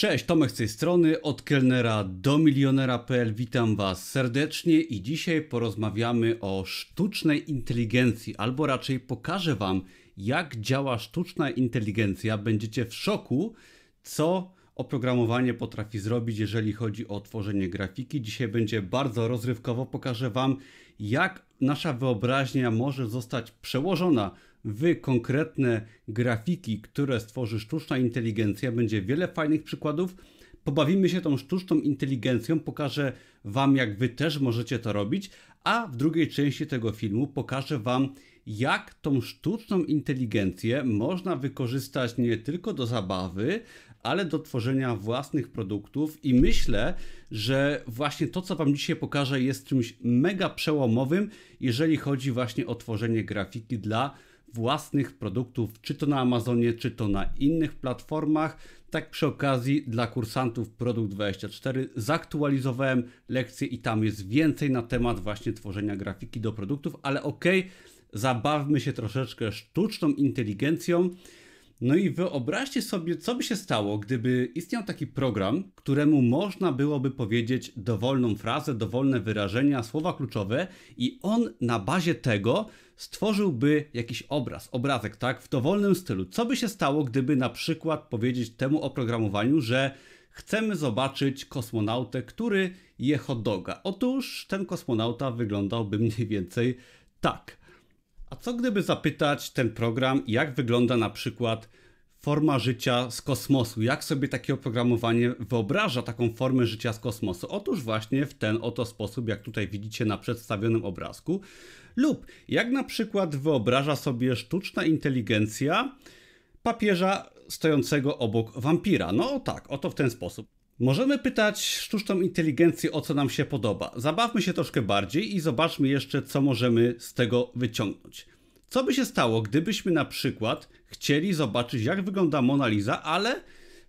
Cześć, Tomek z tej strony, od kelnera do milionera.pl. Witam Was serdecznie i dzisiaj porozmawiamy o sztucznej inteligencji, albo raczej pokażę Wam, jak działa sztuczna inteligencja. Będziecie w szoku, co oprogramowanie potrafi zrobić, jeżeli chodzi o tworzenie grafiki. Dzisiaj będzie bardzo rozrywkowo. Pokażę Wam, jak nasza wyobraźnia może zostać przełożona w konkretne grafiki, które stworzy sztuczna inteligencja. Będzie wiele fajnych przykładów. Pobawimy się tą sztuczną inteligencją, pokażę Wam, jak Wy też możecie to robić, a w drugiej części tego filmu pokażę Wam, jak tą sztuczną inteligencję można wykorzystać nie tylko do zabawy, ale do tworzenia własnych produktów i myślę, że właśnie to, co Wam dzisiaj pokażę, jest czymś mega przełomowym, jeżeli chodzi właśnie o tworzenie grafiki dla własnych produktów, czy to na Amazonie, czy to na innych platformach. Tak przy okazji dla kursantów Produkt 24 zaktualizowałem lekcję i tam jest więcej na temat właśnie tworzenia grafiki do produktów, ale ok, zabawmy się troszeczkę sztuczną inteligencją. No i wyobraźcie sobie, co by się stało, gdyby istniał taki program, któremu można byłoby powiedzieć dowolną frazę, dowolne wyrażenia, słowa kluczowe, i on na bazie tego stworzyłby jakiś obraz, obrazek, tak, w dowolnym stylu. Co by się stało, gdyby na przykład powiedzieć temu oprogramowaniu, że chcemy zobaczyć kosmonautę, który je hot doga. Otóż ten kosmonauta wyglądałby mniej więcej tak. A co gdyby zapytać ten program, jak wygląda na przykład forma życia z kosmosu? Jak sobie takie oprogramowanie wyobraża taką formę życia z kosmosu? Otóż właśnie w ten oto sposób, jak tutaj widzicie na przedstawionym obrazku, lub jak na przykład wyobraża sobie sztuczna inteligencja papieża stojącego obok wampira. No tak, oto w ten sposób. Możemy pytać sztuczną inteligencję o co nam się podoba. Zabawmy się troszkę bardziej i zobaczmy jeszcze, co możemy z tego wyciągnąć. Co by się stało, gdybyśmy na przykład chcieli zobaczyć, jak wygląda Mona Lisa, ale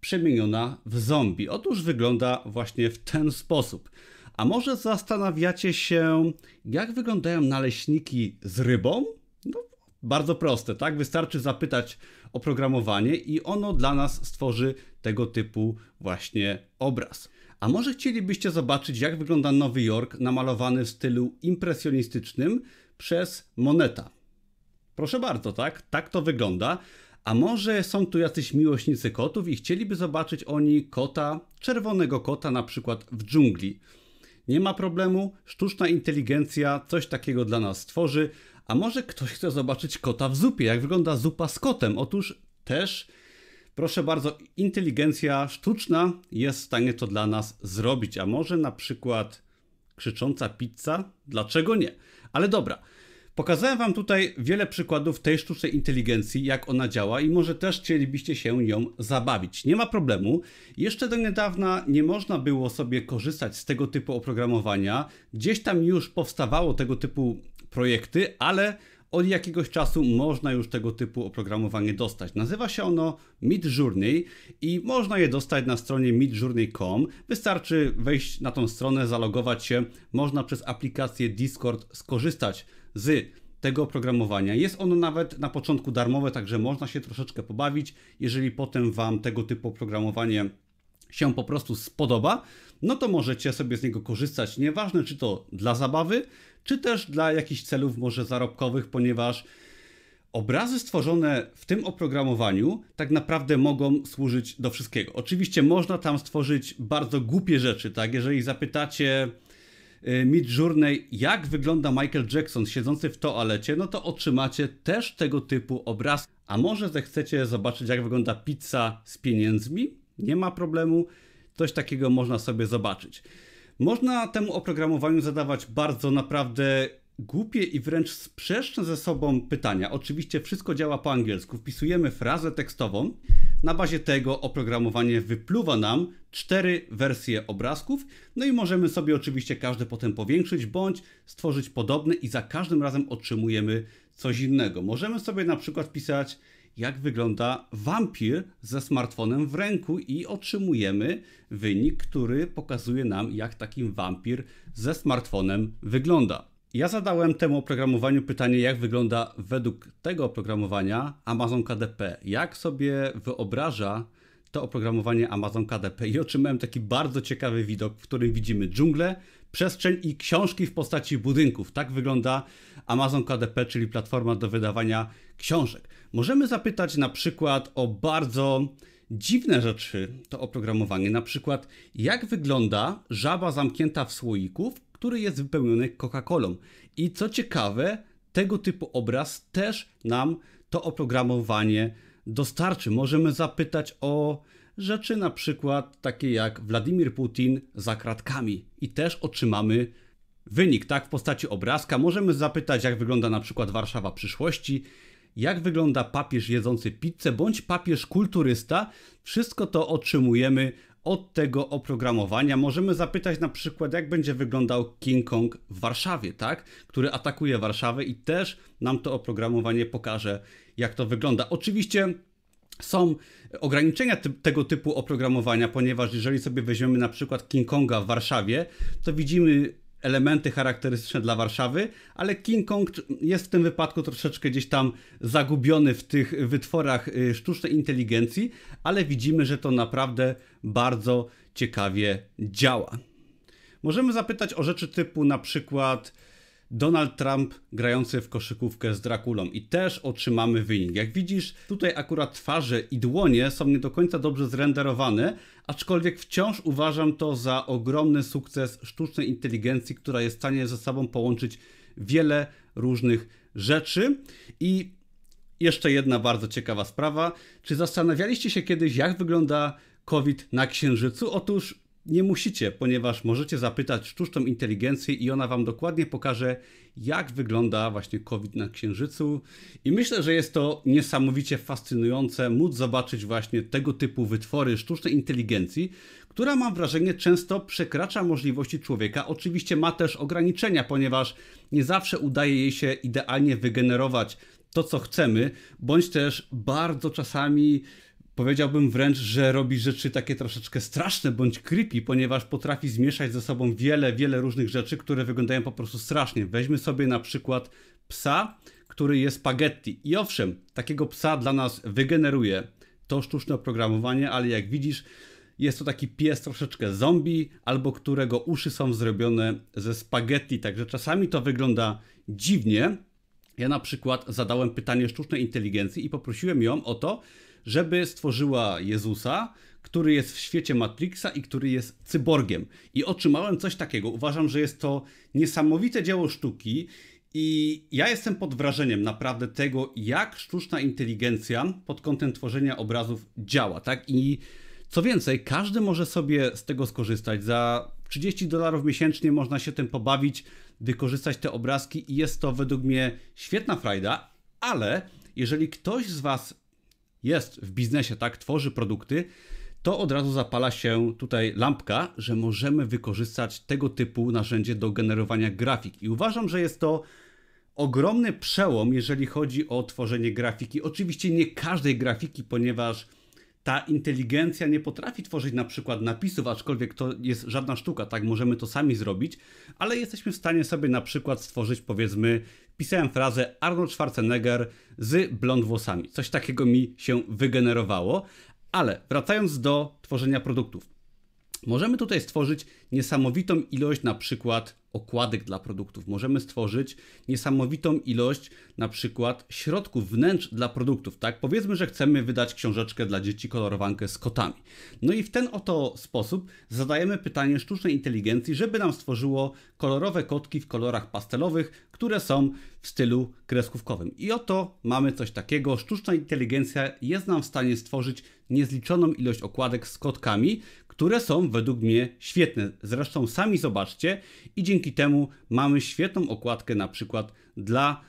przemieniona w zombie? Otóż wygląda właśnie w ten sposób. A może zastanawiacie się, jak wyglądają naleśniki z rybą? No, bardzo proste, tak? Wystarczy zapytać oprogramowanie i ono dla nas stworzy tego typu właśnie obraz. A może chcielibyście zobaczyć, jak wygląda Nowy Jork namalowany w stylu impresjonistycznym przez Moneta? Proszę bardzo, tak? Tak to wygląda. A może są tu jacyś miłośnicy kotów i chcieliby zobaczyć oni kota, czerwonego kota na przykład w dżungli. Nie ma problemu, sztuczna inteligencja coś takiego dla nas stworzy. A może ktoś chce zobaczyć kota w zupie? Jak wygląda zupa z kotem? Otóż też, proszę bardzo, inteligencja sztuczna jest w stanie to dla nas zrobić. A może na przykład krzycząca pizza? Dlaczego nie? Ale dobra. Pokazałem Wam tutaj wiele przykładów tej sztucznej inteligencji, jak ona działa i może też chcielibyście się nią zabawić. Nie ma problemu. Jeszcze do niedawna nie można było sobie korzystać z tego typu oprogramowania. Gdzieś tam już powstawało tego typu projekty, ale od jakiegoś czasu można już tego typu oprogramowanie dostać. Nazywa się ono Midjourney i można je dostać na stronie midjourney.com. Wystarczy wejść na tą stronę, zalogować się. Można przez aplikację Discord skorzystać z tego oprogramowania. Jest ono nawet na początku darmowe, także można się troszeczkę pobawić. Jeżeli potem Wam tego typu oprogramowanie się po prostu spodoba, no to możecie sobie z niego korzystać. Nieważne, czy to dla zabawy, czy też dla jakichś celów może zarobkowych, ponieważ obrazy stworzone w tym oprogramowaniu tak naprawdę mogą służyć do wszystkiego. Oczywiście można tam stworzyć bardzo głupie rzeczy, tak? Jeżeli zapytacie y, Midjourney, jak wygląda Michael Jackson siedzący w toalecie, no to otrzymacie też tego typu obraz. A może zechcecie zobaczyć, jak wygląda pizza z pieniędzmi? Nie ma problemu, coś takiego można sobie zobaczyć. Można temu oprogramowaniu zadawać bardzo naprawdę głupie i wręcz sprzeczne ze sobą pytania. Oczywiście wszystko działa po angielsku. Wpisujemy frazę tekstową. Na bazie tego oprogramowanie wypluwa nam cztery wersje obrazków. No i możemy sobie oczywiście każdy potem powiększyć bądź stworzyć podobny i za każdym razem otrzymujemy coś innego. Możemy sobie na przykład wpisać jak wygląda wampir ze smartfonem w ręku i otrzymujemy wynik, który pokazuje nam, jak taki wampir ze smartfonem wygląda. Ja zadałem temu oprogramowaniu pytanie, jak wygląda według tego oprogramowania Amazon KDP. Jak sobie wyobraża to oprogramowanie Amazon KDP i otrzymałem taki bardzo ciekawy widok, w którym widzimy dżunglę, przestrzeń i książki w postaci budynków. Tak wygląda Amazon KDP, czyli platforma do wydawania książek. Możemy zapytać na przykład o bardzo dziwne rzeczy to oprogramowanie, na przykład jak wygląda żaba zamknięta w słoiku, który jest wypełniony Coca-Colą. I co ciekawe, tego typu obraz też nam to oprogramowanie dostarczy. Możemy zapytać o rzeczy na przykład takie jak Władimir Putin za kratkami i też otrzymamy wynik, tak, w postaci obrazka. Możemy zapytać, jak wygląda na przykład Warszawa przyszłości, jak wygląda papież jedzący pizzę, bądź papież kulturysta. Wszystko to otrzymujemy od tego oprogramowania. Możemy zapytać na przykład, jak będzie wyglądał King Kong w Warszawie, tak? który atakuje Warszawę i też nam to oprogramowanie pokaże, jak to wygląda. Oczywiście są ograniczenia ty tego typu oprogramowania, ponieważ jeżeli sobie weźmiemy na przykład King Konga w Warszawie, to widzimy elementy charakterystyczne dla Warszawy, ale King Kong jest w tym wypadku troszeczkę gdzieś tam zagubiony w tych wytworach y, sztucznej inteligencji, ale widzimy, że to naprawdę bardzo ciekawie działa. Możemy zapytać o rzeczy typu na przykład Donald Trump grający w koszykówkę z Drakulą i też otrzymamy wynik. Jak widzisz, tutaj akurat twarze i dłonie są nie do końca dobrze zrenderowane, aczkolwiek wciąż uważam to za ogromny sukces sztucznej inteligencji, która jest w stanie ze sobą połączyć wiele różnych rzeczy i jeszcze jedna bardzo ciekawa sprawa. Czy zastanawialiście się kiedyś, jak wygląda COVID na Księżycu? Otóż nie musicie, ponieważ możecie zapytać sztuczną inteligencję i ona wam dokładnie pokaże, jak wygląda właśnie COVID na Księżycu. I myślę, że jest to niesamowicie fascynujące móc zobaczyć właśnie tego typu wytwory sztucznej inteligencji, która mam wrażenie często przekracza możliwości człowieka. Oczywiście ma też ograniczenia, ponieważ nie zawsze udaje jej się idealnie wygenerować to, co chcemy, bądź też bardzo czasami Powiedziałbym wręcz, że robi rzeczy takie troszeczkę straszne bądź creepy, ponieważ potrafi zmieszać ze sobą wiele, wiele różnych rzeczy, które wyglądają po prostu strasznie. Weźmy sobie na przykład psa, który jest spaghetti. I owszem, takiego psa dla nas wygeneruje to sztuczne oprogramowanie, ale jak widzisz, jest to taki pies troszeczkę zombie, albo którego uszy są zrobione ze spaghetti, także czasami to wygląda dziwnie. Ja na przykład zadałem pytanie sztucznej inteligencji i poprosiłem ją o to, żeby stworzyła Jezusa, który jest w świecie Matrixa i który jest cyborgiem. I otrzymałem coś takiego. Uważam, że jest to niesamowite dzieło sztuki. I ja jestem pod wrażeniem naprawdę tego, jak sztuczna inteligencja pod kątem tworzenia obrazów działa, tak? I co więcej, każdy może sobie z tego skorzystać. Za 30 dolarów miesięcznie można się tym pobawić, wykorzystać te obrazki i jest to według mnie świetna frajda, ale jeżeli ktoś z Was jest w biznesie, tak, tworzy produkty, to od razu zapala się tutaj lampka, że możemy wykorzystać tego typu narzędzie do generowania grafik. I uważam, że jest to ogromny przełom, jeżeli chodzi o tworzenie grafiki. Oczywiście nie każdej grafiki, ponieważ ta inteligencja nie potrafi tworzyć na przykład napisów, aczkolwiek to jest żadna sztuka, tak możemy to sami zrobić, ale jesteśmy w stanie sobie na przykład stworzyć powiedzmy, pisałem frazę Arnold Schwarzenegger z blond włosami. Coś takiego mi się wygenerowało, ale wracając do tworzenia produktów. Możemy tutaj stworzyć niesamowitą ilość na przykład okładek dla produktów. Możemy stworzyć niesamowitą ilość na przykład środków wnętrz dla produktów, tak? Powiedzmy, że chcemy wydać książeczkę dla dzieci kolorowankę z kotami. No i w ten oto sposób zadajemy pytanie sztucznej inteligencji, żeby nam stworzyło kolorowe kotki w kolorach pastelowych, które są w stylu kreskówkowym. I oto mamy coś takiego. Sztuczna inteligencja jest nam w stanie stworzyć niezliczoną ilość okładek z kotkami, które są według mnie świetne. Zresztą sami zobaczcie i dzięki temu mamy świetną okładkę na przykład dla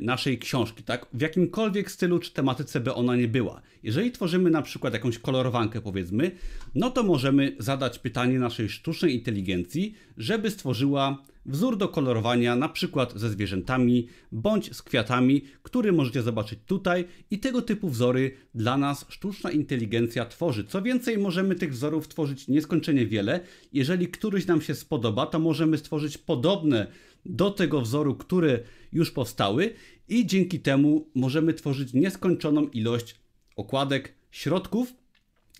naszej książki, tak? W jakimkolwiek stylu czy tematyce by ona nie była. Jeżeli tworzymy na przykład jakąś kolorowankę powiedzmy, no to możemy zadać pytanie naszej sztucznej inteligencji, żeby stworzyła wzór do kolorowania, na przykład ze zwierzętami bądź z kwiatami, który możecie zobaczyć tutaj i tego typu wzory dla nas sztuczna inteligencja tworzy. Co więcej, możemy tych wzorów tworzyć nieskończenie wiele. Jeżeli któryś nam się spodoba, to możemy stworzyć podobne do tego wzoru, które już powstały i dzięki temu możemy tworzyć nieskończoną ilość okładek, środków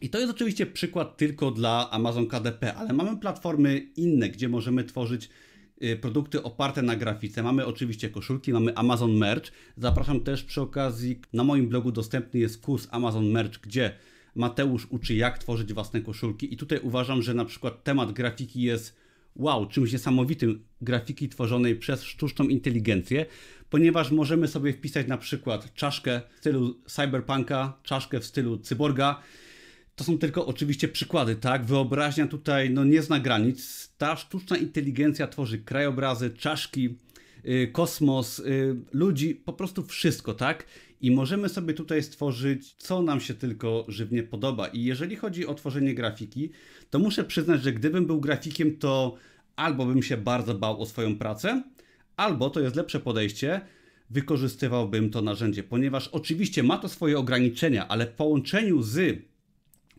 I to jest oczywiście przykład tylko dla Amazon KDP, ale mamy platformy inne, gdzie możemy tworzyć y, produkty oparte na grafice. Mamy oczywiście koszulki, mamy Amazon Merch. Zapraszam też przy okazji, na moim blogu dostępny jest kurs Amazon Merch, gdzie Mateusz uczy jak tworzyć własne koszulki i tutaj uważam, że na przykład temat grafiki jest wow, czymś niesamowitym grafiki tworzonej przez sztuczną inteligencję, ponieważ możemy sobie wpisać na przykład czaszkę w stylu cyberpunka, czaszkę w stylu cyborga. To są tylko oczywiście przykłady, tak? Wyobraźnia tutaj no, nie zna granic. Ta sztuczna inteligencja tworzy krajobrazy, czaszki, yy, kosmos, yy, ludzi, po prostu wszystko, tak? I możemy sobie tutaj stworzyć, co nam się tylko żywnie podoba. I jeżeli chodzi o tworzenie grafiki, to muszę przyznać, że gdybym był grafikiem, to albo bym się bardzo bał o swoją pracę, albo to jest lepsze podejście, wykorzystywałbym to narzędzie, ponieważ oczywiście ma to swoje ograniczenia, ale w połączeniu z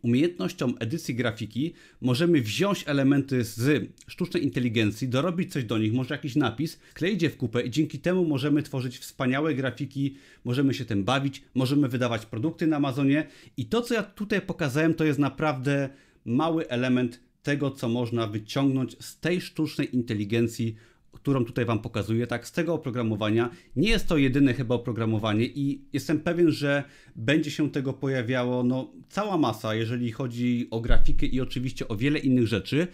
umiejętnością edycji grafiki możemy wziąć elementy z sztucznej inteligencji, dorobić coś do nich, może jakiś napis, kleić je w kupę i dzięki temu możemy tworzyć wspaniałe grafiki, możemy się tym bawić, możemy wydawać produkty na Amazonie. I to, co ja tutaj pokazałem, to jest naprawdę mały element tego, co można wyciągnąć z tej sztucznej inteligencji, którą tutaj Wam pokazuję, tak, z tego oprogramowania. Nie jest to jedyne chyba oprogramowanie i jestem pewien, że będzie się tego pojawiało no, cała masa, jeżeli chodzi o grafikę i oczywiście o wiele innych rzeczy.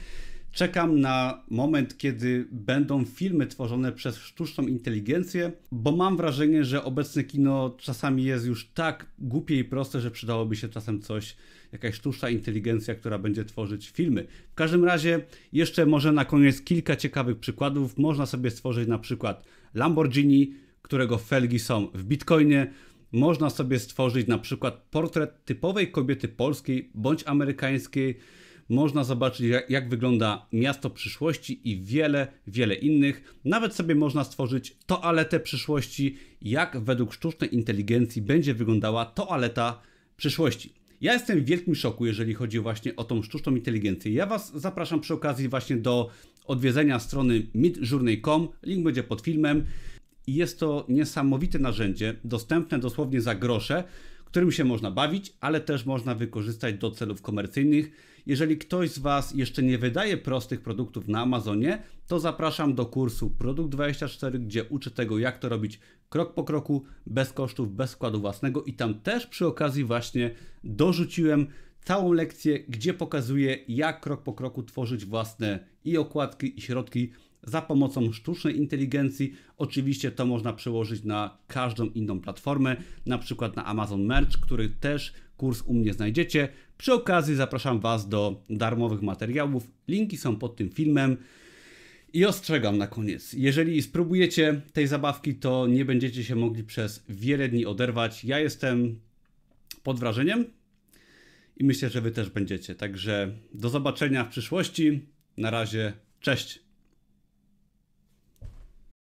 Czekam na moment, kiedy będą filmy tworzone przez sztuczną inteligencję, bo mam wrażenie, że obecne kino czasami jest już tak głupie i proste, że przydałoby się czasem coś, jakaś sztuczna inteligencja, która będzie tworzyć filmy. W każdym razie, jeszcze może na koniec kilka ciekawych przykładów. Można sobie stworzyć na przykład Lamborghini, którego felgi są w bitcoinie. Można sobie stworzyć na przykład portret typowej kobiety polskiej bądź amerykańskiej można zobaczyć, jak, jak, wygląda miasto przyszłości i wiele, wiele innych. Nawet sobie można stworzyć toaletę przyszłości, jak według sztucznej inteligencji będzie wyglądała toaleta przyszłości. Ja jestem w wielkim szoku, jeżeli chodzi właśnie o tą sztuczną inteligencję. Ja Was zapraszam przy okazji właśnie do odwiedzenia strony midjourney.com. Link będzie pod filmem. Jest to niesamowite narzędzie, dostępne dosłownie za grosze, którym się można bawić, ale też można wykorzystać do celów komercyjnych. Jeżeli ktoś z Was jeszcze nie wydaje prostych produktów na Amazonie, to zapraszam do kursu Produkt 24, gdzie uczę tego, jak to robić krok po kroku, bez kosztów, bez składu własnego. I tam też przy okazji właśnie dorzuciłem całą lekcję, gdzie pokazuję, jak krok po kroku tworzyć własne i okładki, i środki za pomocą sztucznej inteligencji. Oczywiście to można przełożyć na każdą inną platformę, na przykład na Amazon Merch, który też kurs u mnie znajdziecie. Przy okazji zapraszam Was do darmowych materiałów. Linki są pod tym filmem. I ostrzegam na koniec, jeżeli spróbujecie tej zabawki, to nie będziecie się mogli przez wiele dni oderwać. Ja jestem pod wrażeniem i myślę, że Wy też będziecie. Także do zobaczenia w przyszłości. Na razie, cześć.